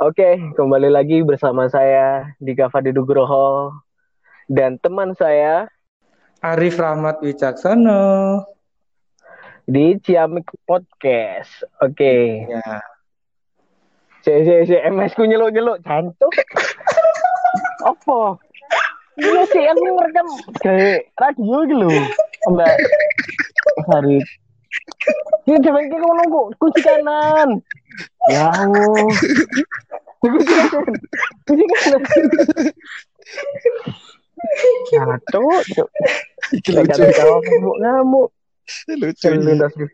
Oke, kembali lagi bersama saya Dika Fadi Nugroho dan teman saya Arif Rahmat Wicaksono. di Ciamik Podcast. Oke, Ya. si si si MS ku nyeluk nyeluk cantuk. Apa? Iya sih aku ngerekam kayak radio gitu. Mbak Farid. Ini coba kita kok kunci kanan. Ya Allah. Cuk. Iki lucu, ngamuk ngamuk. lucu. Gitu.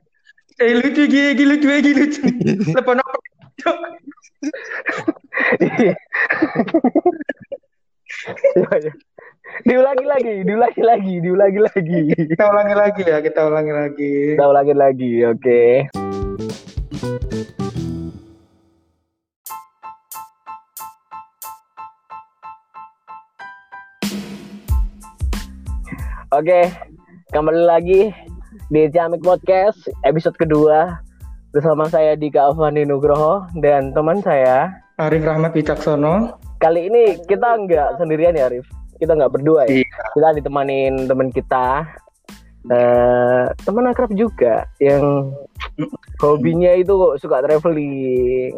Eh lucu gigi, lucu gigi lucu. Lepas apa? Iya, iya. Diulangi lagi, diulangi lagi, diulangi lagi. Kita ulangi lagi ya, kita ulangi lagi. Kita ulangi lagi, oke. Oke, kembali lagi di Ciamik Podcast episode kedua bersama saya Dika Avani Nugroho dan teman saya. Arif Rahmat Wicaksono. Kali ini kita nggak sendirian ya, Arif. Kita nggak berdua ya. Iya. Kita ditemanin teman kita, eh teman akrab juga yang hobinya itu kok suka traveling,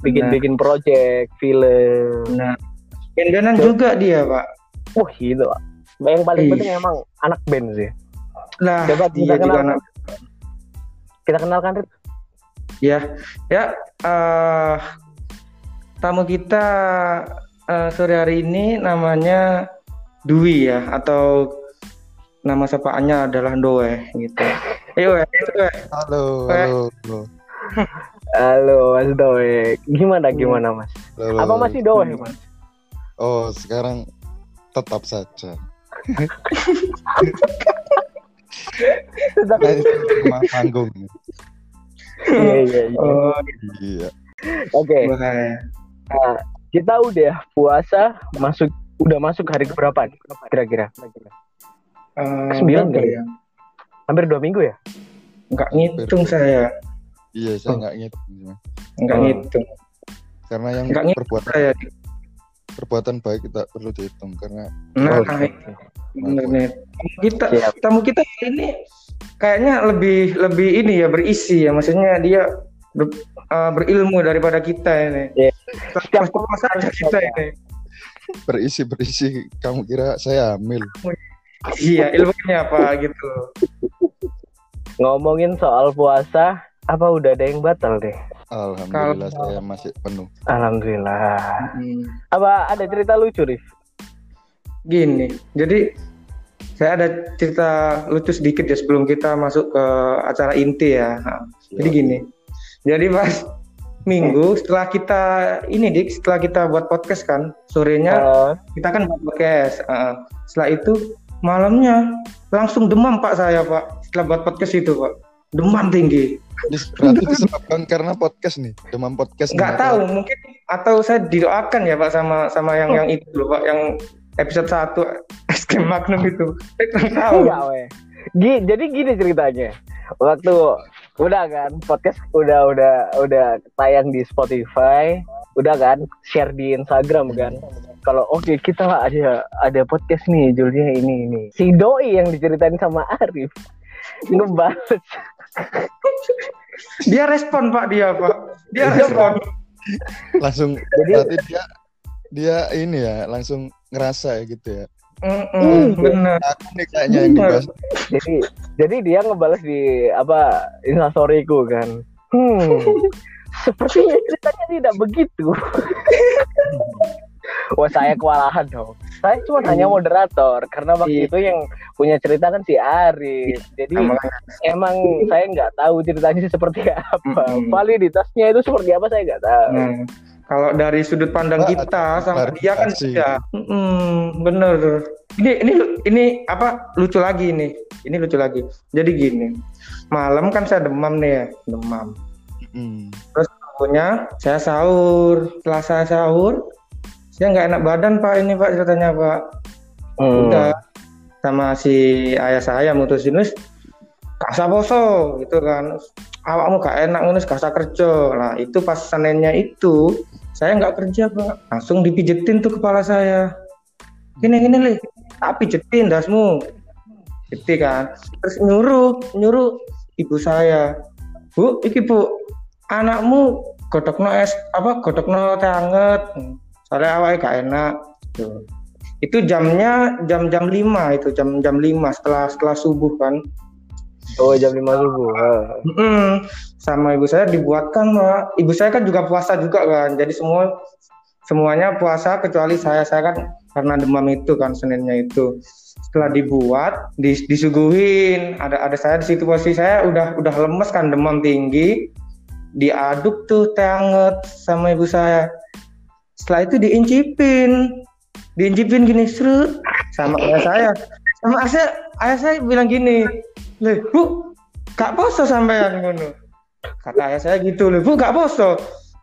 bikin-bikin project, film. Nah, juga dia, Pak. Wah, gitu. Pak. Yang paling Ih. penting emang anak band sih. Lah, Coba dia kita juga kenal. anak. Kita kenalkan, Rip. Ya, ya. eh tamu kita eh, sore hari ini namanya Dwi ya, atau nama sapaannya adalah Doe gitu. Weh. Halo, Eh. halo, halo, Halo, Mas Doe. Gimana, gimana, Mas? halo. Apa masih Doe, Mas? Oh, sekarang tetap saja. Cuma panggung. Iya, iya, iya. Oh, Iya. Oke. Nah, kita udah puasa masuk udah masuk hari keberapa nih? Kira-kira Eh, Sembilan kali. ya? hampir dua minggu ya? Nggak ngitung saya. Iya, saya Oh. nggak ngitung. Nggak Oh. ngitung. Karena yang Nggak perbuatan saya. Perbuatan baik tidak perlu dihitung karena Nah, bener nih. Tamu kita, Siap. tamu kita ini kayaknya lebih lebih ini ya berisi ya. Maksudnya dia ber- eh, berilmu daripada kita ini. Iya. Setiap puasa aja kita ini. berisi berisi. Kamu kira saya hamil? Iya, ilmunya apa gitu. Ngomongin soal puasa, apa udah ada yang batal deh? Alhamdulillah Kalau- saya masih penuh. Alhamdulillah. Hmm. Apa ada cerita lucu, Rif? Gini, jadi saya ada cerita lucu sedikit ya sebelum kita masuk ke acara inti ya. Nah, Jadi gini, jadi pas minggu setelah kita ini dik, setelah kita buat podcast kan sorenya Eh, kita kan buat podcast. Uh, setelah itu malamnya langsung demam pak saya pak setelah buat podcast itu pak demam tinggi. Ini berarti disebabkan karena podcast nih, demam podcast. Nggak atau- tahu mungkin atau saya didoakan ya pak sama sama yang yang itu loh pak yang episode 1 es krim magnum itu. Saya kurang tahu. enggak, weh. Gi- jadi gini ceritanya. Waktu udah kan podcast udah udah udah tayang di Spotify, udah kan share di Instagram kan. Kalau oke kita ada ada podcast nih judulnya ini ini. Si doi yang diceritain sama Arif ngebales Dia respon pak dia pak. Dia Iya, respon. langsung Jadi- berarti dia dia ini ya langsung ngerasa ya gitu ya. Mm-mm, bener. Aku nih kayaknya yang dibahas. jadi jadi dia ngebales di apa instastoryku kan hmm sepertinya ceritanya tidak begitu wah saya kewalahan dong saya cuma hanya moderator karena waktu Iya. itu yang punya cerita kan si Arif jadi Sama- emang saya nggak tahu ceritanya seperti apa validitasnya itu seperti apa saya nggak tahu Nah, kalau dari sudut pandang kita sama dia kan klarifikasi. beda. Mm, bener. Ini ini ini apa lucu lagi nih. Ini lucu lagi. Jadi gini, malam kan saya demam nih ya, demam. Hmm. Pokoknya saya sahur. Setelah saya sahur, saya nggak enak badan pak ini pak ceritanya pak. Hmm. Udah sama si ayah saya mutusin wis kasa poso gitu kan. Awakmu gak enak ngono usah kerja. Lah itu pas senennya itu saya nggak kerja pak. Langsung dipijetin tuh kepala saya. Gini gini li tak pijetin dasmu. Gitu kan. Terus nyuruh nyuruh ibu saya bu iki bu anakmu godokno es apa godokno teh anget soalnya awalnya gak enak tuh itu jamnya jam-jam 5 itu jam jam 5 setelah setelah subuh kan Oh jam 5 subuh. Mm, sama ibu saya dibuatkan Pak. Ibu saya kan juga puasa juga kan. Jadi semua semuanya puasa kecuali saya. Saya kan karena demam itu kan Seninnya itu. Setelah dibuat, dis, disuguhin. Ada ada saya di situ posisi saya udah udah lemes kan demam tinggi. Diaduk tuh teh anget sama ibu saya. Setelah itu diincipin. Diincipin gini serut sama ayah saya. Sama ayah saya, ayah saya bilang gini, "Leh, Bu, gak poso sampean ngono." Kata ayah saya gitu, "Leh, Bu, gak poso."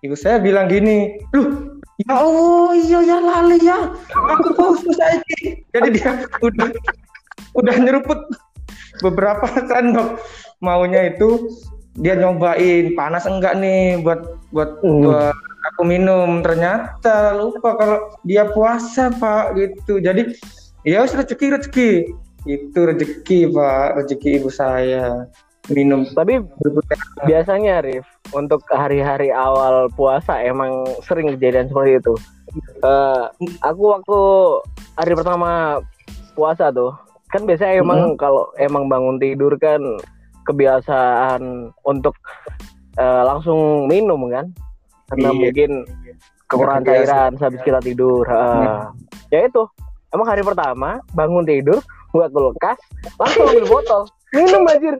Ibu saya bilang gini, "Loh, ya Allah, iya ya lali ya. Aku poso saiki." Jadi dia udah udah nyeruput beberapa sendok maunya itu dia nyobain panas enggak nih buat buat Hmm. buat aku minum. Ternyata lupa kalau dia puasa pak gitu. Jadi ya rezeki rezeki. Itu rezeki pak rezeki ibu saya. Minum. Tapi biasanya Rif untuk hari-hari awal puasa emang sering kejadian seperti itu. Eh, aku waktu hari pertama puasa tuh kan biasanya emang kalau emang bangun tidur kan kebiasaan untuk eh, langsung minum kan? Karena Iya. mungkin kekurangan cairan habis kita tidur. Eh, Ya itu. Emang hari pertama bangun tidur buat kulkas langsung ambil botol. Minum anjir.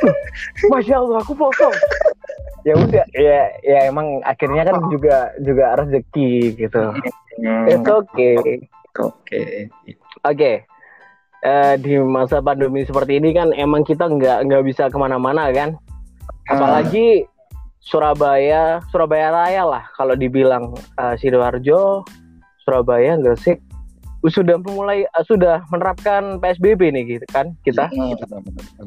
Masya Allah aku kosong ya udah ya ya emang akhirnya kan juga juga rezeki gitu. Hmm, it's okay. Oke oke Eh, di masa pandemi seperti ini kan emang kita nggak nggak bisa ke mana-mana kan. Apalagi Surabaya Surabaya Raya lah kalau dibilang eh, sidoarjo Surabaya Gresik sudah memulai eh, sudah menerapkan PSBB nih gitu kan kita.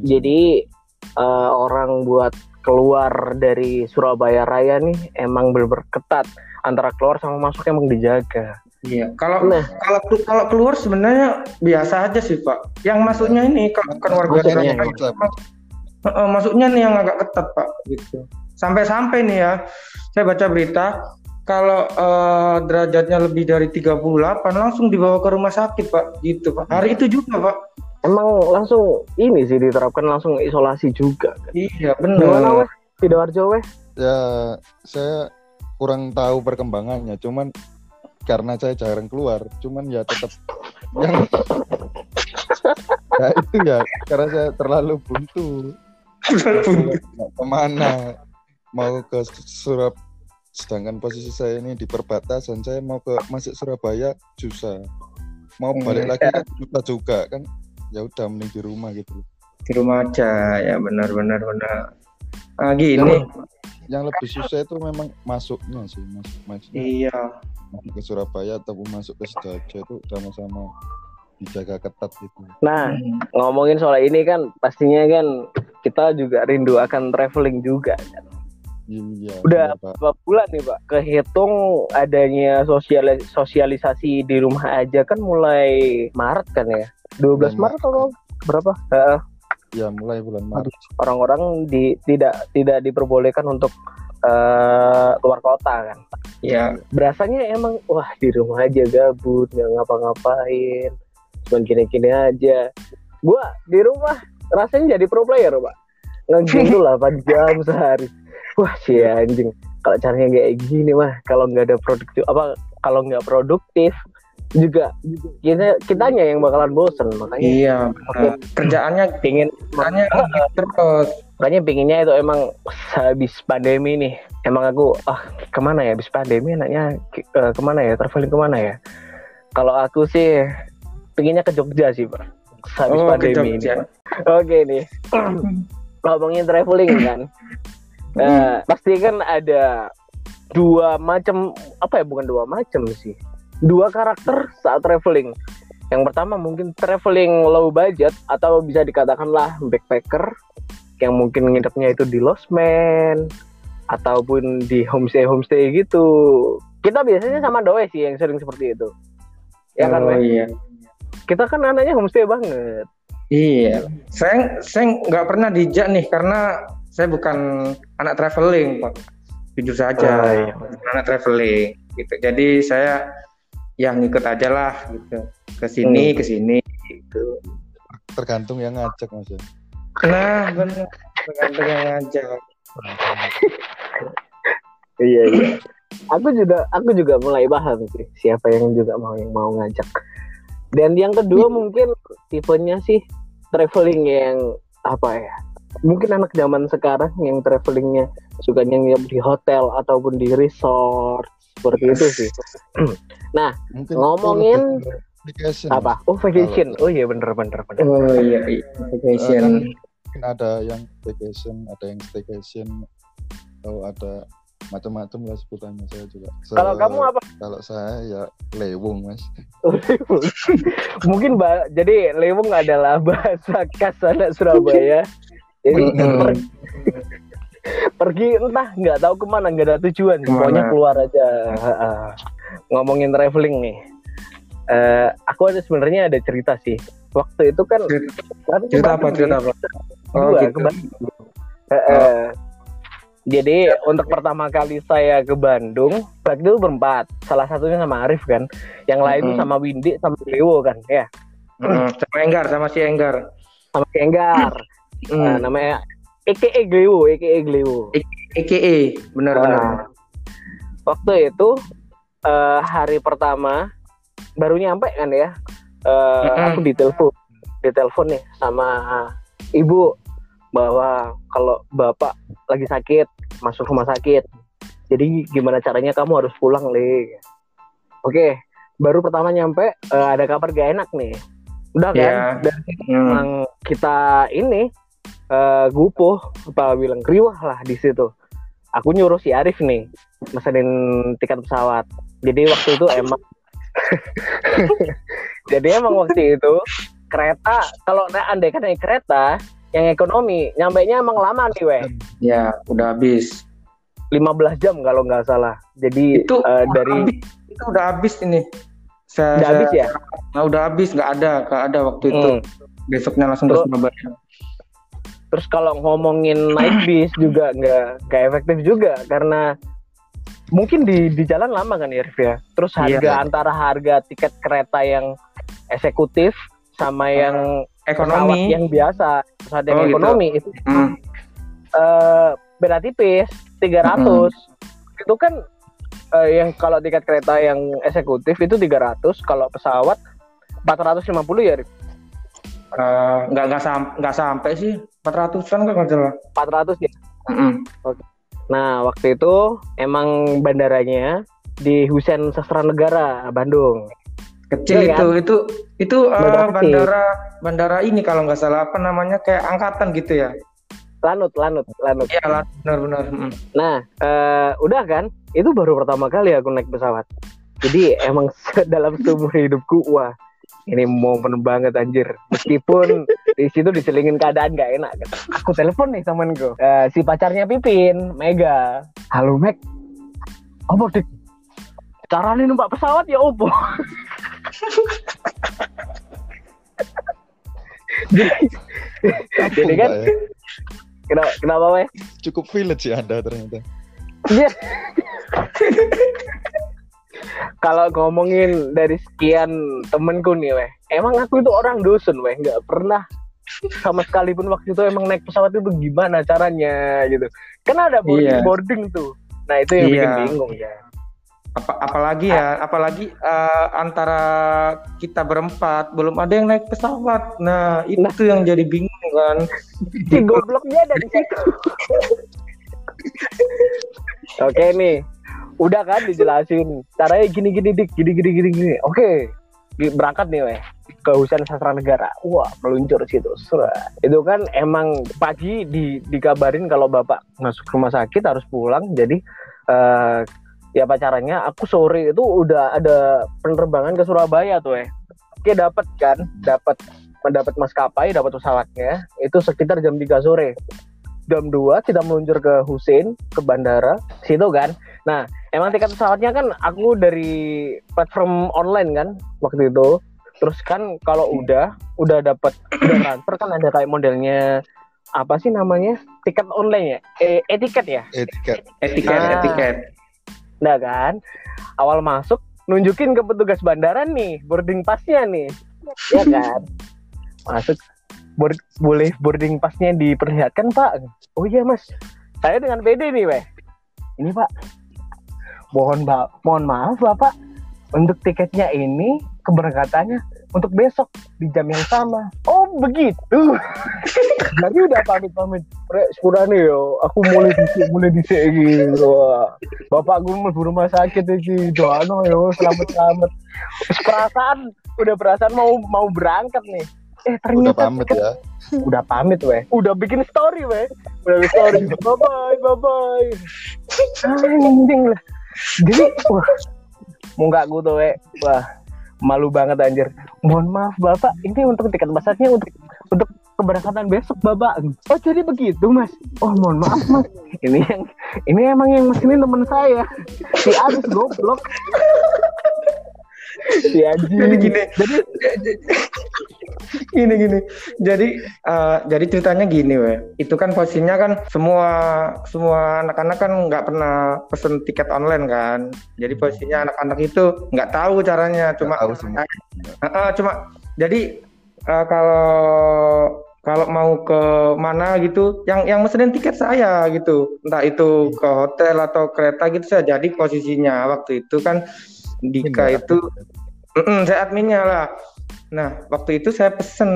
Jadi eh, orang buat keluar dari Surabaya Raya nih emang bener ketat. Antara keluar sama masuk emang dijaga. Iya, kalau Nah. kalau kalau keluar sebenarnya biasa aja sih Pak. Yang masuknya ini kalau bukan warga Surabaya, Heeh, masuknya nih yang agak ketat Pak gitu. Sampai-sampai nih ya, saya baca berita kalau eh, derajatnya lebih dari 38 langsung dibawa ke rumah sakit Pak gitu Pak. Hari itu juga Pak. Emang langsung ini sih diterapkan langsung isolasi juga. Kan? Iya Gimana benar. weh? Sidoarjo weh? Ya, saya kurang tahu perkembangannya. Cuman karena saya jarang keluar, cuman ya tetap yang ya itu ya karena saya terlalu buntu. Ke mana mau ke Surab sedangkan posisi saya ini di perbatasan saya mau ke masuk Surabaya susah mau Hmm, balik ya. lagi kan susah juga kan ya udah mending di rumah gitu. Di rumah aja ya benar benar. Ah gini. yang lebih susah itu memang masuknya sih masuk masuknya Iya. Masuk ke Surabaya ataupun masuk ke Sidoarjo itu sama-sama dijaga ketat gitu Nah, Hmm. ngomongin soal ini kan pastinya kan kita juga rindu akan traveling juga. kan. iya Udah iya, berapa bulan nih Pak? Kehitung adanya sosial sosialisasi di rumah aja kan mulai Maret kan ya? 12 Bulan Maret atau berapa? Heeh. ya mulai bulan Maret orang-orang di, tidak tidak diperbolehkan untuk eh, keluar kota kan. Iya. Berasanya emang wah di rumah aja gabut nggak ngapa-ngapain, cuman gini-gini aja. Gua di rumah rasanya jadi pro player pak, ngegame tuh 8 jam sehari. Wah si anjing, kalau caranya kayak gini mah kalau nggak ada produktif apa kalau nggak produktif juga kita kitanya yang bakalan bosen makanya Iya. benar. Kerjaannya pingin makanya terus. Makanya pinginnya itu emang habis pandemi nih. Emang aku ah ke mana ya habis pandemi enaknya ke- eh, ke mana ya traveling ke mana ya? Kalau aku sih pinginnya ke Jogja sih pak. Habis Oh, pandemi ini. Oke nih. Ngomongin traveling kan. Eh, pasti kan ada dua macam apa ya bukan dua macam sih. Dua karakter saat traveling. Yang pertama mungkin traveling low budget atau bisa dikatakanlah backpacker yang mungkin nginepnya itu di losmen ataupun di homestay homestay gitu. Kita biasanya sama doe sih yang sering seperti itu. Ya kan oh, Weh? iya. Kita kan anaknya homestay banget. Iya. Saya saya nggak pernah dijak nih karena saya bukan anak traveling pak. Jujur saja. Oh, iya. anak traveling gitu. Jadi saya yang ngikut aja lah gitu. Ke sini Hmm. ke sini gitu. Tergantung yang ngajak mas ya nah benar. Yang ngajak. Iya iya. Aku juga aku juga mulai paham sih siapa yang juga mau yang mau ngajak. Dan yang kedua mungkin tipenya sih traveling yang apa ya? Mungkin anak zaman sekarang yang travelingnya sukanya nginep di hotel ataupun di resort seperti itu sih. Mungkin Ngomongin itu vacation, apa? Oh vacation. Oh iya bener bener bener. Oh iya iya. Vacation mungkin ada yang vacation ada yang staycation atau ada macam-macam lah sebutannya saya juga. Se- kalau kamu apa? kalau saya ya lewung mas. Mungkin ba- jadi lewung adalah bahasa khas anak Surabaya. Jadi pergi, entah nggak tahu ke mana nggak ada tujuan. Ke mana? pokoknya keluar aja. Ngomongin traveling nih Eh, aku ada sebenarnya ada cerita sih. Waktu itu kan Cerita- kan cerita apa? cerita apa? oh Dua, gitu. ke Bandung. Eh, jadi untuk pertama kali saya ke Bandung waktu itu berempat. Salah satunya sama Arif kan. Yang lain tuh Mm-mm. sama Windy sama Dewo kan ya. Mm, sama Enggar sama si Enggar. Sama si Enggar. Nah, Hmm. namanya EKE Glewo, EKE Glewo. EKE benar-benar Nah, waktu itu eh, hari pertama baru nyampe kan ya. Eh, Mm-mm. aku ditelepon, ditelepon nih sama ibu bahwa kalau bapak lagi sakit masuk rumah sakit. Jadi gimana caranya kamu harus pulang le. Oke, baru pertama nyampe eh, ada kabar gak enak nih. Udah kan? Iya. Dan Hmm. kita ini eh gupuh apa bilang riwah lah di situ. Aku nyuruh si Arif nih mesenin tiket pesawat. Jadi waktu itu emang jadi emang waktu itu kereta kalau andai kan naik kereta yang ekonomi nyampe nya emang lama nih weh. Ya udah habis. 15 jam kalau nggak salah. Jadi itu eh, dari habis, itu udah habis ini. Saya, udah habis ya? Nah, udah habis. Nggak ada nggak ada waktu itu. Hmm. besoknya langsung ke Terus- Surabaya Terus kalau ngomongin naik bis juga nggak nggak efektif juga. Karena mungkin di di jalan lama kan ya Rif ya. Terus Iya. harga antara harga tiket kereta yang eksekutif sama yang pesawat ekonomi yang biasa, pesawat yang Oh, gitu. ekonomi itu Hmm. eh, beda tipis 300. Itu kan eh, yang kalau tiket kereta yang eksekutif itu 300, kalau pesawat 450 ya Rif. Eh, nggak nggak sam nggak sampai sih 400an kan nggak salah 400 ya. Mm-mm. Nah, waktu itu emang bandaranya di Husein Sastra Negara, Bandung. kecil Iya, itu itu itu eh, Bandara kecil. bandara bandara ini kalau nggak salah apa namanya kayak angkatan gitu ya Lanut, Lanut, Lanut. iya lah benar-benar Mm. Nah, eh, udah kan? Itu baru pertama kali aku naik pesawat. Jadi emang dalam seumur hidupku, wah ini momen banget anjir. Meskipun di situ diselingin keadaan gak enak. Kan. Aku telepon nih temenku, Eh, si pacarnya Pipin, Mega. Halo Meg, apa dik? Caranya numpak pesawat ya opo? jadi, kan ya. kenapa, kenapa weh? cukup village ya anda ternyata Iya. Kalau ngomongin dari sekian temenku nih, weh, emang aku itu orang dusun, weh, nggak pernah sama sekali pun waktu itu emang naik pesawat itu gimana caranya gitu. Kan ada boarding Iya. boarding tuh. Nah itu yang bikin Iya. bingung ya. apa apalagi ya apalagi eh, antara kita berempat belum ada yang naik pesawat nah itu Nah. yang jadi bingung kan Si gobloknya ada di situ. Oke nih, udah kan dijelasin caranya gini gini dik gini gini gini gini. Oke, Gi- berangkat nih weh ke Husein Sastra Negara. Wah meluncur situ. Surat. Itu kan emang pagi di dikabarin kalau bapak masuk rumah sakit harus pulang. Jadi eh ya pacarannya aku sore itu udah ada penerbangan ke Surabaya tuh eh. Oke dapat kan, dapat mendapat maskapai, dapat pesawatnya itu sekitar jam 3 sore. jam 2 kita meluncur ke Husein ke bandara situ kan nah emang tiket pesawatnya kan aku dari platform online kan waktu itu. Terus kan kalau udah udah dapat udah transfer kan ada kayak modelnya apa sih namanya? Tiket online ya? Eh, etiket ya? Etiket. Etiket, Ah. etiket. nah kan? Awal masuk nunjukin ke petugas bandara nih boarding passnya nih. Ya kan? Masuk board, boleh boarding passnya diperlihatkan pak. Oh iya mas. Saya dengan PD nih weh. Ini pak mohon ba mohon maaf bapak. Untuk tiketnya ini keberangkatannya untuk besok di jam yang sama. Oh begitu. Jadi udah pamit pamit Rek, sepura nih yo. Aku mulai disik mulai disik gitu Wah, bapak gue mau rumah sakit iki doano yo selamat selamat Terus perasaan udah perasaan mau mau berangkat nih. Eh udah ternyata pamit tiket- ya. Udah pamit weh. Udah bikin story weh. Udah bikin story. Bye bye bye bye anjing lah jadi wah mau nggak gue tuh wah malu banget anjir. Mohon maaf bapak. Ini untuk tiket pesawatnya untuk untuk keberangkatan besok bapak. Oh jadi begitu mas? Oh mohon maaf mas. Ini yang ini emang yang mesin temen saya. Si Aris goblok si anjing. Jadi gini. jadi gini gini. Jadi eh, jadi ceritanya gini weh itu kan posisinya kan semua semua anak-anak kan nggak pernah pesen tiket online kan. Jadi posisinya anak-anak itu nggak tahu caranya cuma tahu semua. Eh, eh, cuma jadi eh, kalau kalau mau ke mana gitu yang yang mesenin tiket saya gitu. Entah itu ke hotel atau kereta gitu saya jadi posisinya. Waktu itu kan Dika Ini itu Mm-mm, saya adminnya lah. Nah waktu itu saya pesen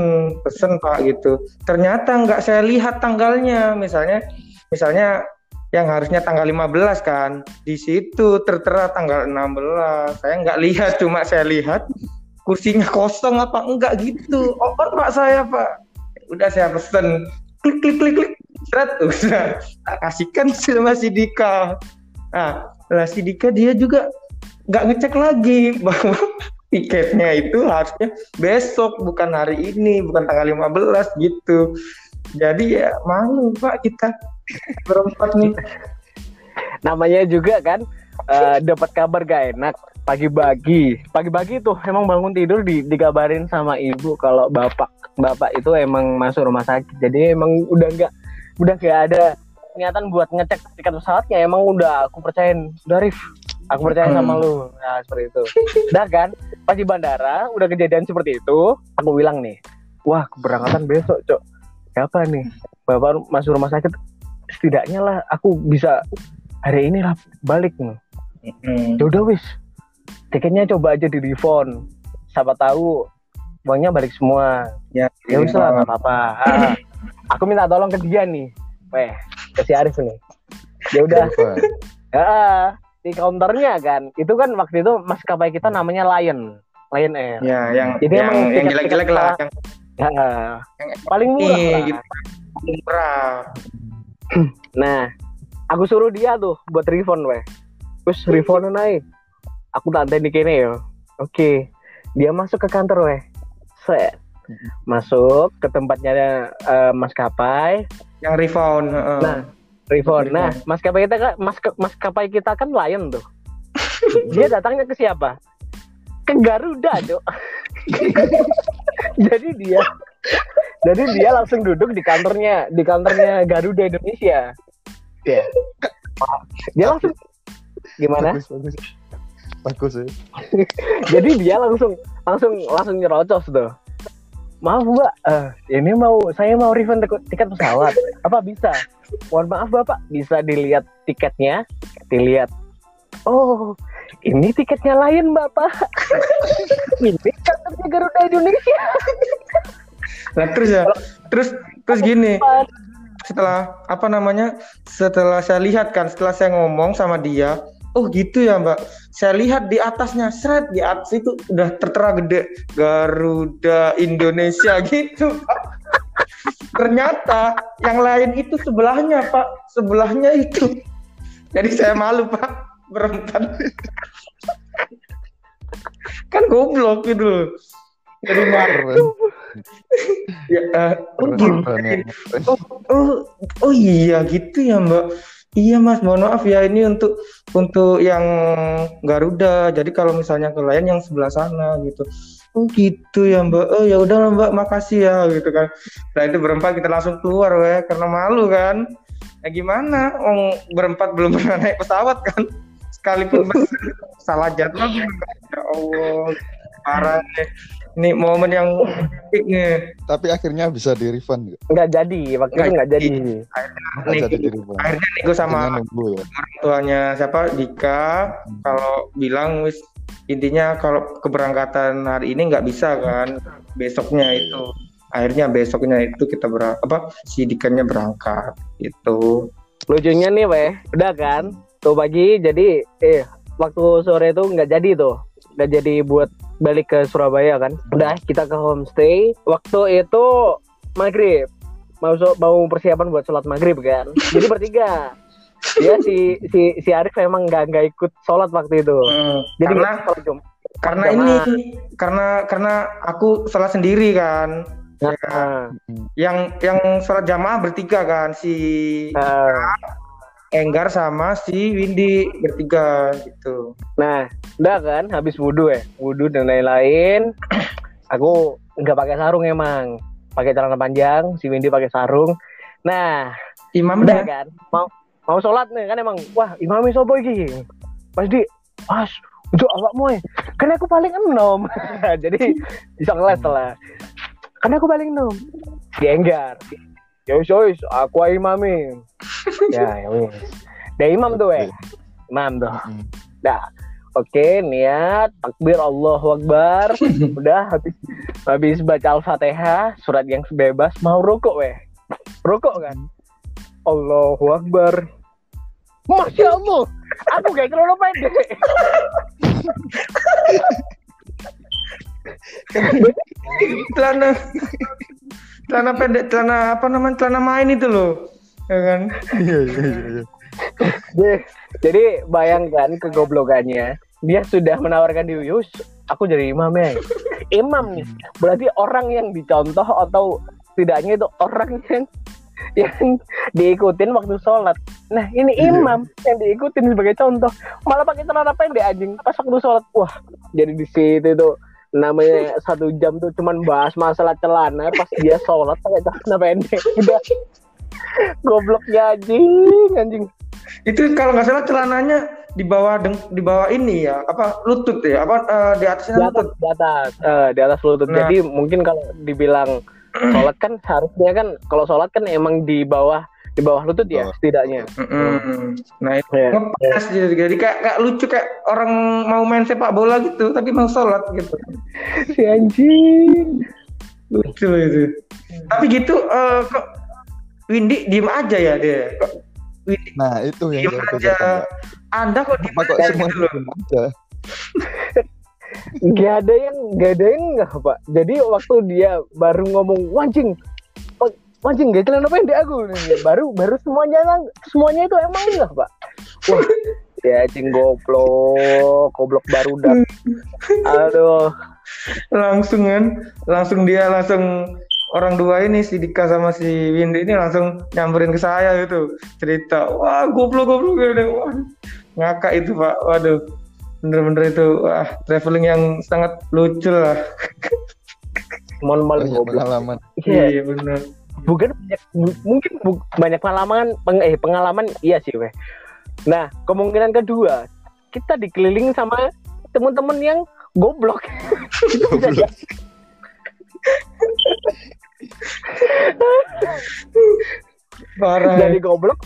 pesen pak gitu. Ternyata nggak saya lihat tanggalnya. Misalnya misalnya yang harusnya tanggal 15 kan. Di situ tertera tanggal 16 saya nggak lihat cuma saya lihat kursinya kosong apa enggak gitu. On pak saya pak. Udah saya pesen. Klik klik klik klik. Seret udah. Tak kasihkan sama si Dika. Nah lah si Dika dia juga nggak ngecek lagi. Bahwa tiketnya itu harusnya besok bukan hari ini bukan tanggal 15 gitu. Jadi ya malu pak kita berempat nih. Namanya juga kan eh, dapat kabar gak enak pagi-pagi. Pagi-pagi tuh emang bangun tidur di dikabarin sama ibu kalau bapak bapak itu emang masuk rumah sakit. Jadi emang udah nggak udah gak ada niatan buat ngecek tiket pesawatnya. Emang udah aku percayain udah Rif aku percaya sama Hmm. lu. Nah seperti itu. Udah kan? Pas di bandara udah kejadian seperti itu aku bilang nih wah keberangkatan besok cok. Siapa nih? Bapak masuk rumah sakit. Setidaknya lah aku bisa hari ini lah balik nih. Hmm. ya udah wis. Tiketnya coba aja di refund. Siapa tahu uangnya balik semua. Ya ya wis lah nggak apa-apa. Ah, aku minta tolong ke dia nih. Weh ke si Arif nih. Ya udah. Ah, di counternya kan itu kan waktu itu maskapai kita namanya Lion Lion Air ya yang Jadi yang, emang yang jelek-jelek lah yang Ya, yang paling murah ini lah. gitu murah Nah, aku suruh dia tuh buat refund weh. Terus refund naik. Aku tak di kene ya. Oke. Dia masuk ke kantor weh. Set. Masuk ke tempatnya eh, maskapai. yang refund heeh. Nah, refund. Nah, maskapai kita kan maska- maskapai kita kan Lion tuh. Dia datangnya ke siapa? Ke Garuda, Dok. jadi dia jadi dia langsung duduk di kantornya di kantornya Garuda Indonesia. Ya. Dia langsung gimana? bagus bagus bagus ya Jadi dia langsung langsung langsung nyerocos tuh. Maaf mbak, eh, ini mau saya mau refund tiket pesawat. Apa bisa? Mohon maaf bapak, bisa dilihat tiketnya, dilihat. Oh, ini tiketnya lain bapak. ini kantornya Garuda Indonesia. Nah, terus ya terus terus gini setelah apa namanya setelah saya lihat kan setelah saya ngomong sama dia oh gitu ya mbak saya lihat di atasnya seret di atas itu udah tertera gede Garuda Indonesia gitu Pak. Ternyata yang lain itu sebelahnya pak sebelahnya itu jadi saya malu pak berempat kan goblok gitu loh jadi malu keren ya, oh, ya. oh, oh, oh iya gitu ya Mbak. Iya Mas, mohon maaf ya ini untuk untuk yang Garuda. Jadi kalau misalnya ke lain yang sebelah sana gitu. Oh gitu ya Mbak. Oh ya udah Mbak, makasih ya gitu kan. Setelah itu berempat kita langsung keluar weh karena malu kan. Ya gimana? Om berempat belum pernah naik pesawat kan. Sekalipun salah jadwal gimana? Ya Allah. Parah nih. Ini momen yang epic nih. Tapi akhirnya bisa di refund nggak? nggak jadi waktu itu Nggak jadi Nggak Nih, jadi di refund. akhirnya nego sama nunggu ya. orang tuanya siapa Dika kalau bilang wis intinya kalau keberangkatan hari ini nggak bisa kan besoknya itu. Akhirnya besoknya itu kita ber apa si Dikanya berangkat itu lucunya nih weh. Udah kan? Tuh pagi jadi eh waktu sore itu nggak jadi tuh. Nggak jadi buat balik ke Surabaya kan? Udah kita ke homestay. Waktu itu maghrib. Mau so- mau persiapan buat sholat maghrib kan? Jadi bertiga dia si si si Arif emang nggak nggak ikut sholat waktu itu jadi karena sholat Jumat. karena jamaah. ini karena karena aku sholat sendiri kan Ya? Nah, yang yang sholat jamaah bertiga kan si nah, Enggar sama si Windy bertiga gitu Nah, udah kan habis wudhu ya, wudhu dan lain-lain. Aku nggak pakai sarung emang, pakai celana panjang. Si Windy pakai sarung. Nah, udah imamnya kan, mau mau sholat nih kan emang, wah imamnya sobo iki. Pas di, pas, itu awakmu ya. Kan aku paling enom. Jadi bisa ngeles lah. Kan aku paling enom. Si Enggar. Ya wis, ya aku imami. ya, ya wis. Dia imam tuh ya. Imam tuh. Dah. Oke, niat takbir Allahu Akbar. Udah habis habis baca Al-Fatihah, surat yang bebas mau rukuk weh. Rukuk kan. Allahu Akbar. Masya Allah, aku kayak celana pendek. celana celana pendek celana apa namanya celana main itu loh ya kan Iya iya iya. iya. Jadi- Jadi bayangkan kegoblokannya. Dia sudah menawarkan diri, Yus, aku jadi imam ya. Imam nih, berarti orang yang dicontoh atau tidaknya itu orang yang yang diikutin waktu sholat. Nah ini Iya. imam yang diikutin sebagai contoh, malah pakai celana pendek anjing pas waktu sholat. Wah, jadi di situ tuh namanya satu jam tuh cuman bahas masalah celana pas dia sholat pakai celana pendek. Udah gobloknya anjing, anjing. itu kalau nggak salah celananya di bawah deng di bawah ini ya apa lutut ya apa eh, di di atasnya atas lutut di atas eh, di atas lutut Nah. jadi mungkin kalau dibilang sholat kan seharusnya kan kalau sholat kan emang di bawah di bawah lutut ya setidaknya. Nah itu Ya. ngepas jadi, jadi kayak, kayak lucu kayak orang mau main sepak bola gitu tapi mau sholat gitu. Si anjing. Lucu itu. Tapi gitu eh, kok Windy diem aja ya dia? Kok Windy Nah itu yang diem aja? anda kok diem kok aja semua gitu loh? diem aja? gak ada yang gak ada yang nggak pak. Jadi waktu dia baru ngomong wancing "Oh, wancing gak celana pendek aku. Nih, baru baru semuanya semuanya itu emang enggak pak. Wah ya anjing goblok. Goblok baru dah aduh. Langsung kan langsung dia langsung orang dua ini si Dika sama si Windy ini langsung nyamperin ke saya gitu. Cerita wah goblok goblok gitu. wah ngakak itu pak. Waduh bener-bener itu wah traveling yang sangat lucu lah. Mal mal Banyak goblok. pengalaman. Iya. iya. bener. Bukan banyak, mungkin bu- banyak pengalaman peng, eh pengalaman iya sih weh. Nah kemungkinan kedua kita dikelilingi sama teman-teman yang goblok. Parah. Dari goblok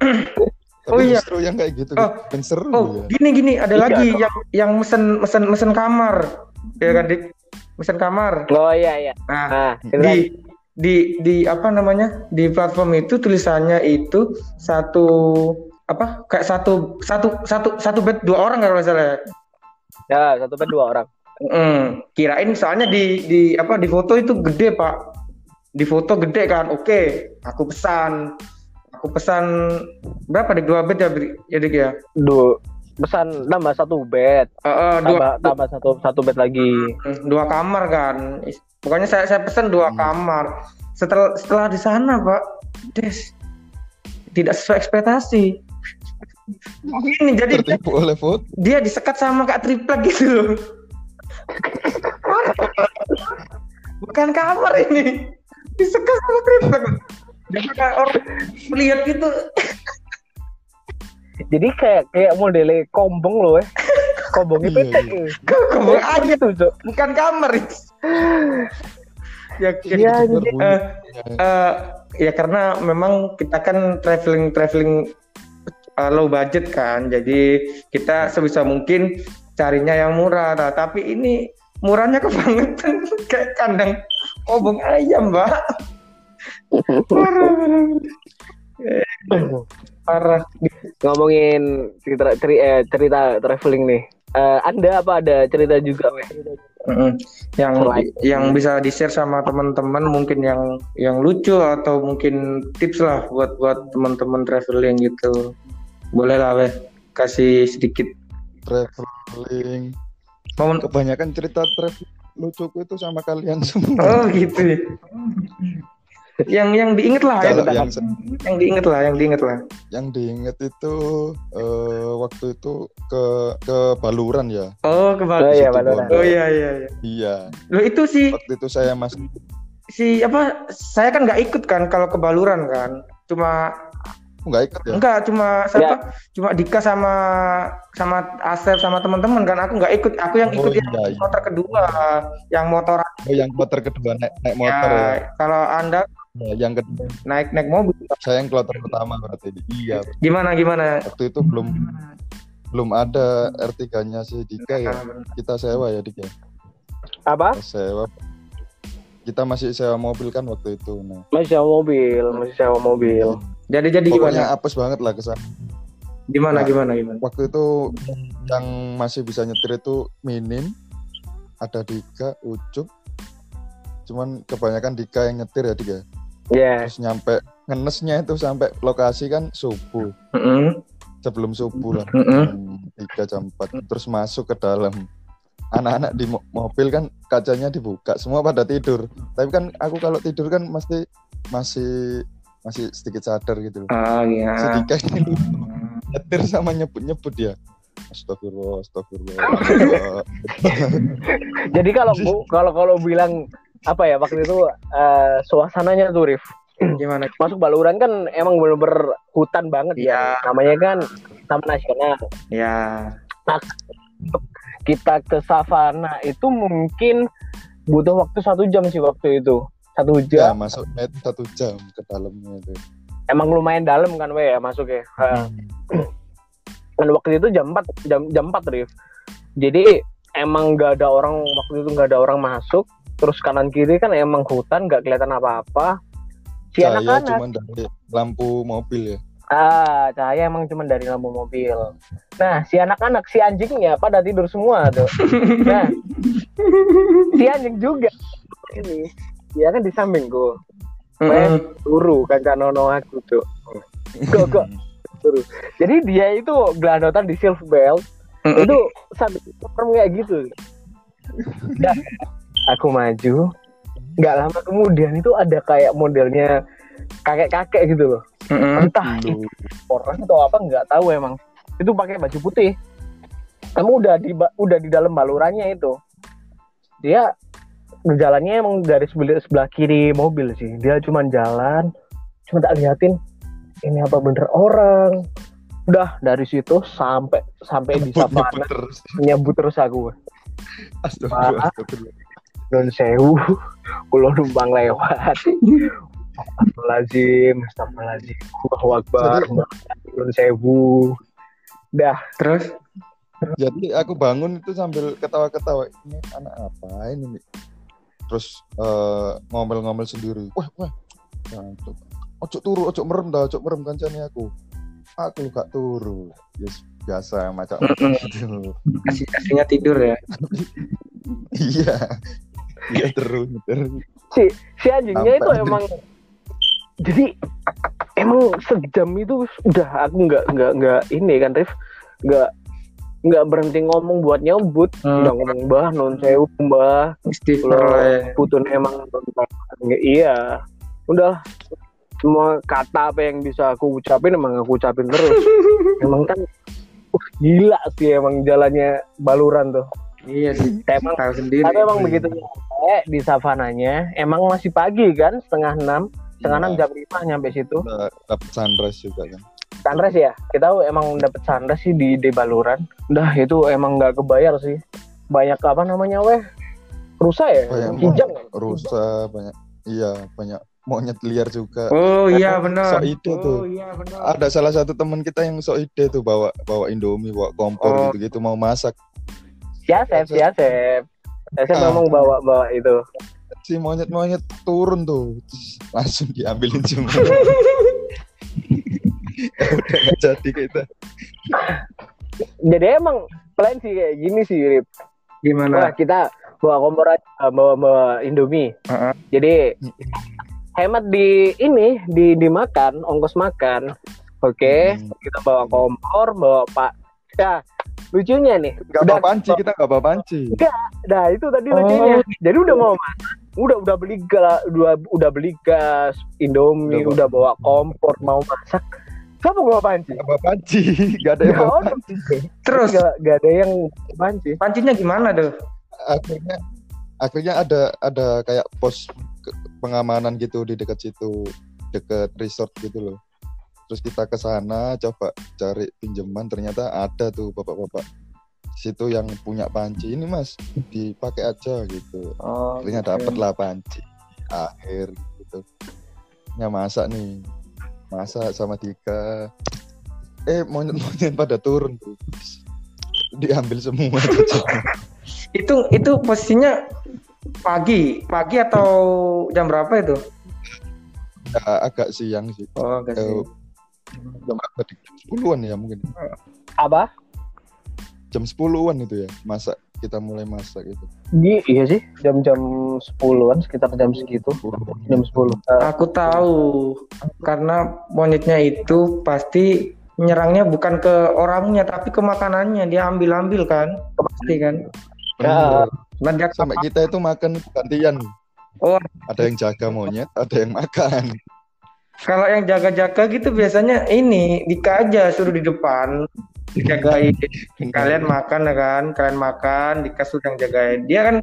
Tapi Oh, iya. justru yang kayak gitu Oh. yang seru oh ya. gini gini ada Iya, lagi kok. yang yang mesen mesen mesen kamar. Ya kan dik? Mesen kamar. Oh iya iya. Nah nah di di di apa namanya? Di platform itu tulisannya itu satu apa? Kayak satu satu satu satu bed dua orang kalau nggak salah ya. ya satu bed dua orang. Hmm, kirain soalnya di di apa di foto itu gede pak. Di foto gede kan oke. Aku pesan aku pesan berapa di dua bed ya Bri? ya Dik ya dua pesan nambah satu bed Eh, eh, dua, tambah tambah satu satu bed lagi dua kamar kan. Pokoknya saya saya pesan dua Hmm. kamar. Setelah setelah di sana, Pak, Des tidak sesuai ekspektasi. Ini jadi tertipu oleh dia disekat sama kak triplek gitu loh. Bukan kamar ini. Disekat sama triplek. Jadi kayak orang melihat gitu. jadi kayak kayak modelnya kombong loh eh kombong itu Iya, iya. Kok aja gitu Cok. bukan kamar. ya, ya, Iya, jadi- eh, eh, ya karena memang kita kan traveling traveling uh, low budget kan, jadi kita sebisa mungkin carinya yang murah. Nah, tapi ini murahnya kebangetan kayak kandang obong ayam, Mbak. Parah, parah, parah. parah. ngomongin cerita ceri- eh, cerita traveling nih Eh, anda apa ada cerita juga weh Mm-mm. Yang Selain- yang bisa di share sama teman-teman mungkin yang yang lucu atau mungkin tips lah buat buat teman-teman traveling gitu. Boleh lah weh kasih sedikit. traveling Momen kebanyakan cerita traveling lucuku itu sama kalian semua Oh gitu. Yang yang diinget lah ya. kalau kita yang Yang diinget lah, yang diinget lah. yang diinget itu eh, waktu itu ke ke Baluran ya Oh oh kebal. iya Situ Baluran. Oh iya iya iya. iya Loh itu si waktu itu saya masih si apa? Saya kan nggak ikut kan kalau ke Baluran kan. Cuma nggak ikut ya enggak cuma siapa? Cuma Dika sama sama Asep sama teman-teman kan. Aku nggak ikut. Aku yang ikut Oh, yang iya, iya. motor kedua, yang motor oh yang motor kedua naik naik motor ya, ya, kalau anda Ya, yang kedua naik naik mobil. Saya yang kloter pertama berarti. Iya. Gimana gimana? Waktu itu belum belum ada R3-nya si Dika ya. Kita sewa ya Dika apa? Kita sewa. Kita masih sewa mobil kan waktu itu nah. Masih sewa mobil masih sewa mobil. Jadi jadi pokoknya gimana apes banget lah kesan gimana Nah. gimana gimana? waktu itu yang masih bisa nyetir itu minim ada Dika Ucup. Cuman kebanyakan Dika yang nyetir ya Dika ya terus nyampe ngenesnya itu sampai lokasi kan subuh. Mm-mm. sebelum subuh lah. Mm-mm. jam tiga jam 4 terus masuk ke dalam. Anak-anak di mo- mobil kan kacanya dibuka semua pada tidur. Tapi kan aku kalau tidur kan mesti masih masih sedikit sadar gitu loh. Si iya. Dika ini nyetir sama nyebut-nyebut ya Astagfirullah, astagfirullah. jadi kalau bu- kalau kalau bilang apa ya waktu itu eh, suasananya tuh Rif. Gimana? Masuk Baluran kan emang bener-bener hutan banget ya Iya. namanya kan taman nasional. Ya kita ke savana itu mungkin butuh waktu satu jam sih waktu itu. Satu ya jam. masuk net satu jam ke dalamnya itu. emang lumayan dalam kan we ya masuknya. Hmm. dan waktu itu jam 4 jam jam 4 Rif. Jadi emang nggak ada orang waktu itu nggak ada orang masuk terus kanan kiri kan emang hutan nggak kelihatan apa-apa. Si Cahaya anak-anak. cuma dari lampu mobil ya. ah cahaya emang cuma dari lampu mobil. Nah si anak-anak si anjingnya pada tidur semua tuh. Nah si anjing juga. Ini dia kan di sampingku Mm-mm. turu kan nono aku tuh. Kok kok turu? Jadi dia itu gelandotan di silver belt. Itu sampai serem kayak gitu aku maju. Nggak lama kemudian itu ada kayak modelnya kakek-kakek gitu loh. Mm-mm. entah itu orang atau apa nggak tahu emang. Itu pakai baju putih. Kamu udah di udah di dalam balurannya itu. Dia jalannya emang dari sebelah, sebelah kiri mobil sih. Dia cuma jalan cuma tak liatin ini apa bener orang. Udah dari situ sampai sampai di savana terus. nyebut terus aku. Astagfirullah, non sewu kulo numpang lewat Astagfirullahaladzim Astagfirullahaladzim Allahu Akbar non sewu dah terus Jadi aku bangun itu sambil ketawa-ketawa. Ini anak apa ini? Mi? Terus eh, ngomel-ngomel sendiri. Wah, wah. Jancuk. Ojo turu, ojo merem dah, ojo merem kancane aku. Aku gak turu. Yes, biasa macam gitu. kasih kasihnya tidur ya Iya. Iya terus, terus. si si anjingnya itu emang jadi emang sejam itu udah aku nggak nggak nggak ini kan Rif. Nggak nggak berhenti ngomong buat nyebut Hmm. udah ngomong bah non sewu ya. putun emang Nggak, iya. Udah semua kata apa yang bisa aku ucapin emang aku ucapin terus. Emang kan uh, gila sih emang jalannya baluran tuh Iya sih. emang Tahu sendiri. tapi emang begitu nyampe di savananya emang masih pagi kan setengah enam setengah enam Iya. jam lima nyampe situ dapet sunrise juga kan sunrise ya kita emang dapet sunrise sih di di baluran udah itu emang nggak kebayar sih banyak apa namanya weh rusa ya Banyak kijang ya? rusa banyak iya banyak monyet liar juga Oh iya benar. sok ide tuh Oh iya benar. ada salah satu teman kita yang sok ide tuh bawa bawa indomie bawa kompor Oh. gitu gitu mau masak ya Sep, ya Sep. Ya, Sep Ah. memang bawa bawa itu si monyet monyet turun tuh langsung diambilin semua udah nggak jadi kita jadi emang plan sih kayak gini sih Rip. Wah Gimana? kita bawa kompor aja, bawa bawa Indomie. Heeh. Jadi hemat di ini di dimakan ongkos makan. Oke, Hmm. kita bawa kompor, bawa pak. Ya lucunya nih. nggak udah- bawa panci kita nggak bawa panci Nah itu tadi Oh. lucunya. Jadi udah mau masak, udah udah beli gas, udah udah beli gas, Indomie, Udah udah, bawa kompor, mau masak. Siapa bawa panci? nggak bawa panci nggak ada yang bawa ada. Terus Nggak nggak ada yang panci. pancinya gimana tuh? akhirnya akhirnya ada ada kayak pos pengamanan gitu di dekat situ dekat resort gitu loh terus kita ke sana coba cari pinjaman. Ternyata ada tuh bapak-bapak situ yang punya panci ini mas. Dipakai aja gitu. Oh, akhirnya dapet lah panci. Akhir gitu. Ya masak nih. Masak sama Dika. Eh monyet-monyet pada turun tuh. Diambil semua Itu itu posisinya pagi, pagi atau jam berapa itu? Ya, agak siang sih. Oh, agak Eh, sih. Jam berapa 10-an ya mungkin Apa? jam 10-an itu ya masak kita mulai masak itu Di, iya sih, jam-jam 10-an sekitar jam segitu. Jam 10. Eh, Aku tahu karena monyetnya itu pasti nyerangnya bukan ke orangnya tapi ke makanannya dia ambil-ambil kan pasti kan Ya. nah, sampai kita itu makan gantian Oh. ada yang jaga monyet ada yang makan kalau yang jaga-jaga gitu biasanya ini Dika aja suruh di depan dijagain kalian makan ya kan kalian makan Dika suruh yang jagain dia kan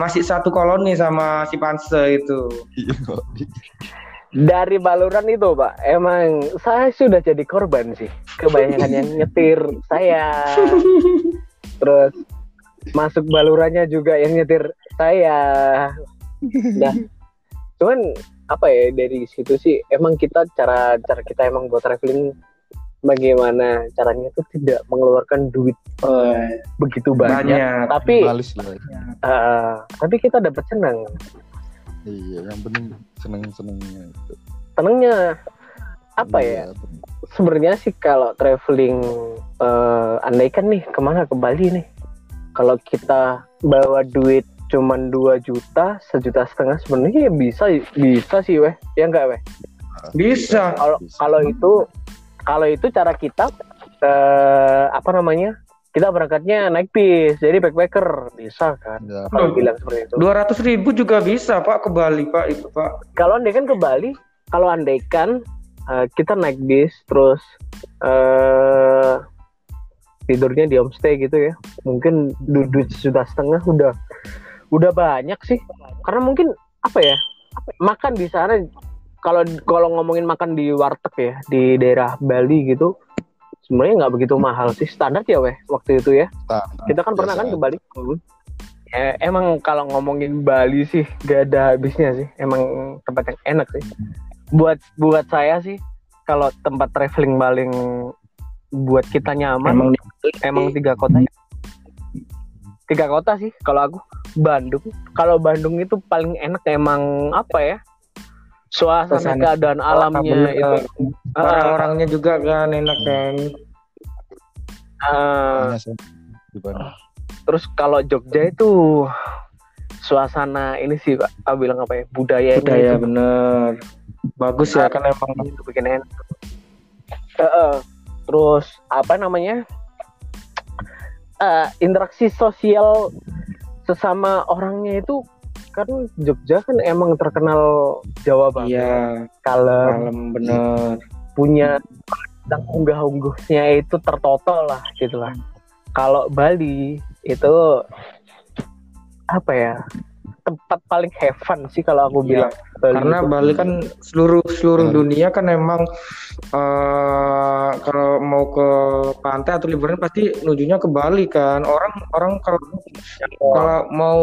masih satu koloni sama si Panse itu Iya. dari baluran itu, Pak, emang saya sudah jadi korban sih. Kebanyakan yang nyetir saya. Terus masuk balurannya juga yang nyetir saya. Nah, cuman apa ya dari situ sih emang kita cara cara kita emang buat traveling bagaimana caranya itu tidak mengeluarkan duit begitu banyak, banyak tapi malis lah eh, tapi kita dapat senang. Iya yang penting seneng senengnya itu. Senangnya apa ya? Iya, sebenarnya sih kalau traveling eh andaikan nih ke mana? Ke Bali nih. Kalau kita bawa duit cuman 2 juta sejuta setengah sebenarnya ya bisa bisa sih weh. Ya enggak weh? Bisa. kalau Bisa. kalau itu kalau itu cara kita eh apa namanya? Kita berangkatnya naik bis jadi backpacker. Bisa kan? Ya, kalau bilang seperti itu. dua ratus ribu juga bisa pak ke Bali pak itu pak. Kalau andaikan ke Bali kalau andaikan eh, kita naik bis terus eh tidurnya di homestay gitu ya. Mungkin du- duit sudah setengah udah udah banyak sih. Karena mungkin apa ya makan di sana kalau kalau ngomongin makan di warteg ya di daerah Bali gitu sebenarnya nggak begitu mahal sih. Standar ya weh waktu itu ya. Standar, kita kan pernah kan ke Bali. Eh, emang kalau ngomongin Bali sih gak ada habisnya sih. Emang tempat yang enak sih. Buat buat saya sih kalau tempat traveling paling buat kita nyaman emang emang tiga kota ya. Tiga kota sih kalau aku. Bandung. Kalau Bandung itu paling enak emang apa ya? Suasana Suasana. keadaan alamnya bener. itu. Ah, orang-orangnya juga kan enak kan. Ah, Bandung. terus kalau Jogja itu suasana ini sih pak. Aku bilang apa ya? Budayanya budaya itu bener. Bagus ya kan emang. Itu bikin enak. Eh, eh. terus apa namanya eh, interaksi sosial sesama orangnya itu kan Jogja kan emang terkenal Jawa banget Iya, kalem bener. punya dan unggah-ungguhnya itu tertoto lah gitu lah. Kalau Bali itu apa ya tempat paling heaven sih kalau aku Iya, bilang. Bali Karena itu. Bali kan seluruh seluruh Hmm. dunia kan emang eh kalau mau ke pantai atau liburan pasti nujunya ke Bali kan. Orang orang kalau kalau mau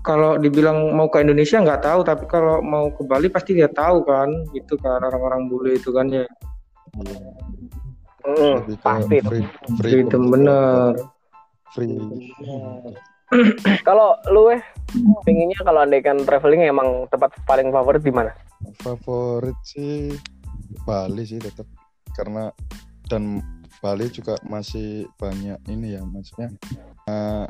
kalau dibilang mau ke Indonesia nggak tahu tapi kalau mau ke Bali pasti dia tahu kan gitu kan orang-orang bule itu kan ya Mm, ke pasti. free, free itu bener free Kalau lu eh pinginnya kalau andaikan traveling emang tempat paling favorit di mana? favorit sih Bali sih tetap karena dan Bali juga masih banyak ini ya maksudnya eh,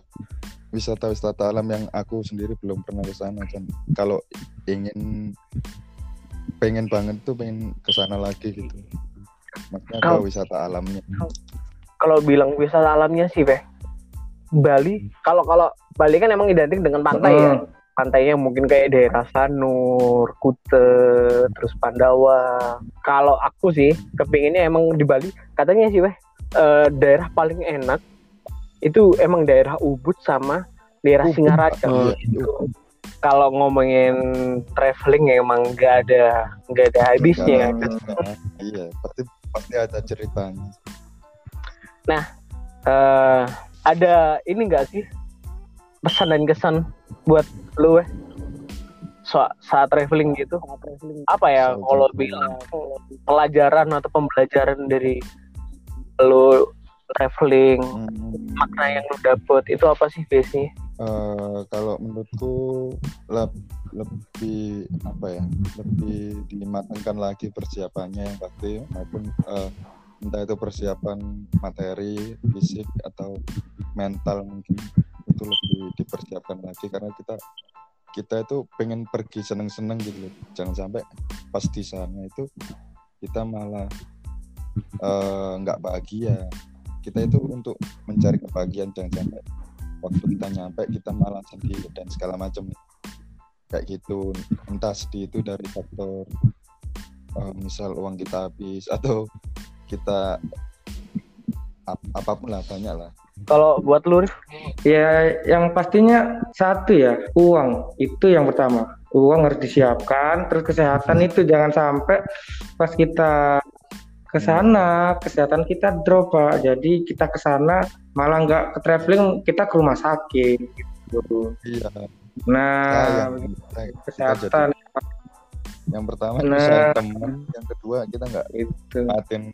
wisata-wisata alam yang aku sendiri belum pernah ke sana dan kalau ingin pengen banget tuh pengen ke sana lagi gitu maksudnya ke Kau- wisata alamnya Kalau bilang wisata alamnya sih, Beh. Bali, kalau kalau Bali kan emang identik dengan pantai ya. Mm. Pantainya mungkin kayak daerah Sanur, Kute, terus Pandawa. Kalau aku sih kepinginnya emang di Bali, katanya sih, Beh, eh, daerah paling enak itu emang daerah Ubud sama daerah Ubud. Singaraja. Iya, Kalau ngomongin traveling ya emang nggak ada nggak ada habisnya. Nah, iya pasti pasti ada ceritanya eh ada ini enggak sih? Pesan dan kesan buat lu eh? So, saat traveling gitu. Apa ya Saat kalau traveling. bilang pelajaran atau pembelajaran dari lu traveling Hmm. makna yang lu dapet itu apa sih biasanya? Eh, kalau menurutku leb- lebih apa ya lebih dimatangkan lagi persiapannya yang pasti maupun eh, entah itu persiapan materi fisik atau mental mungkin itu lebih dipersiapkan lagi. Karena kita kita itu pengen pergi seneng-seneng gitu loh. Jangan sampai pas di sana itu kita malah eh, nggak bahagia. Kita itu untuk mencari kebahagiaan jangan sampai waktu kita nyampe kita malah sedih dan segala macam. Kayak gitu. Entah sedih itu dari faktor eh, misal uang kita habis atau kita ap- apa pun lah banyak lah kalau buat lu? Ya, yang pastinya satu ya, uang itu yang pertama. Uang harus disiapkan, terus kesehatan itu jangan sampai pas kita ke sana kesehatan kita drop pak. Jadi kita ke sana malah nggak ke traveling, kita ke rumah sakit. Gitu. iya Nah, kita, kita kesehatan yang pertama Nah. teman yang kedua kita nggak itu. matiin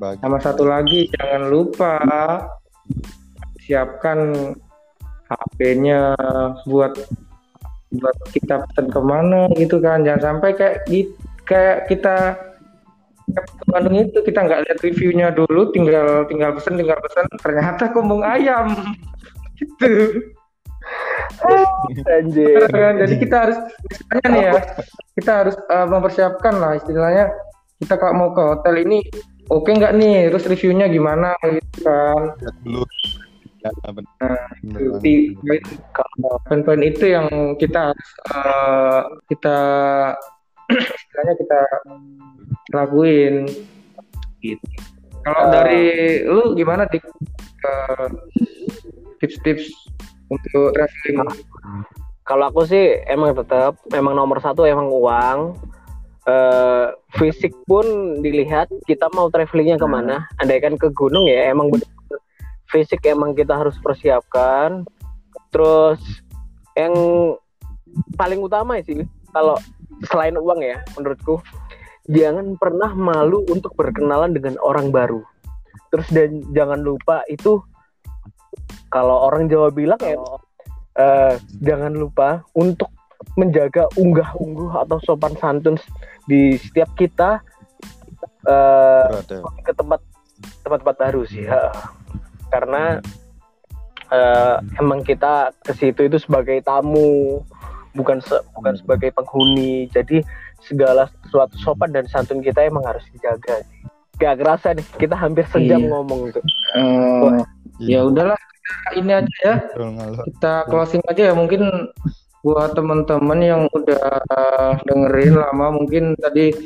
bagi Sama satu lagi jangan lupa siapkan HP-nya buat buat kita pesan ke mana gitu kan jangan sampai kayak di kayak kita ke Bandung itu kita nggak lihat reviewnya dulu tinggal tinggal pesan tinggal pesan ternyata kumbung ayam gitu anjir. Kan jadi kita harus misalnya nih ya kita harus eh, mempersiapkan lah istilahnya kita kalau mau ke hotel ini oke nggak nih terus reviewnya gimana gitu kan. Dulu. Ya bener, Nah, itu poin-poin itu yang kita harus eh, kita istilahnya kita lakuin. Gitu. Kalau Eh. dari lu gimana dik? Tips-tips untuk traveling? kalau aku sih emang tetap emang nomor satu emang uang. Eh fisik pun dilihat kita mau travelingnya ke mana andaikan ke gunung ya emang bener fisik emang kita harus persiapkan. Terus yang paling utama sih kalau selain uang ya menurutku jangan pernah malu untuk berkenalan dengan orang baru. Terus dan jangan lupa itu kalau orang Jawa bilang ya eh, jangan lupa untuk menjaga unggah-ungguh atau sopan santun di setiap kita eh, berada ke tempat tempat-tempat baru sih ya. karena eh, emang kita ke situ itu sebagai tamu bukan se- bukan Hmm. sebagai penghuni jadi segala sesuatu sopan dan santun kita emang harus dijaga. Gak kerasa nih, kita hampir sejam Iya. ngomong tuh. Eh, ya udahlah ini aja ya. Kita closing aja ya. Mungkin buat teman-teman yang udah dengerin lama mungkin tadi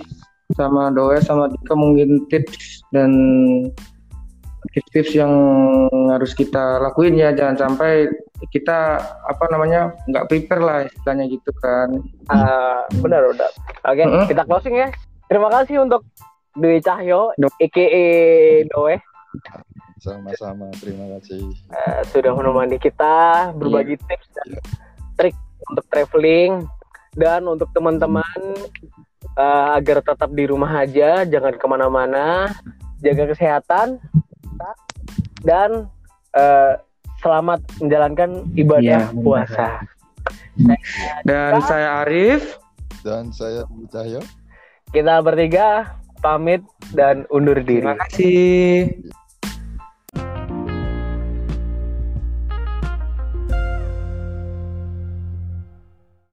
sama Doe sama Dika mungkin tips dan tips-tips yang harus kita lakuin ya. Jangan sampai kita apa namanya nggak prepare lah istilahnya gitu kan. Ah, benar benar. Oke, Mm-mm. kita closing ya. Terima kasih untuk Dwi Cahyo, Do- Doe, Sama-sama, terima kasih. eh, sudah menemani kita berbagi tips dan trik untuk traveling dan untuk teman-teman eh, agar tetap di rumah aja, jangan ke mana-mana, jaga kesehatan dan eh, selamat menjalankan ibadah benar. puasa. dan saya Arif Dan saya Cahyo. Kita bertiga pamit dan undur diri. terima kasih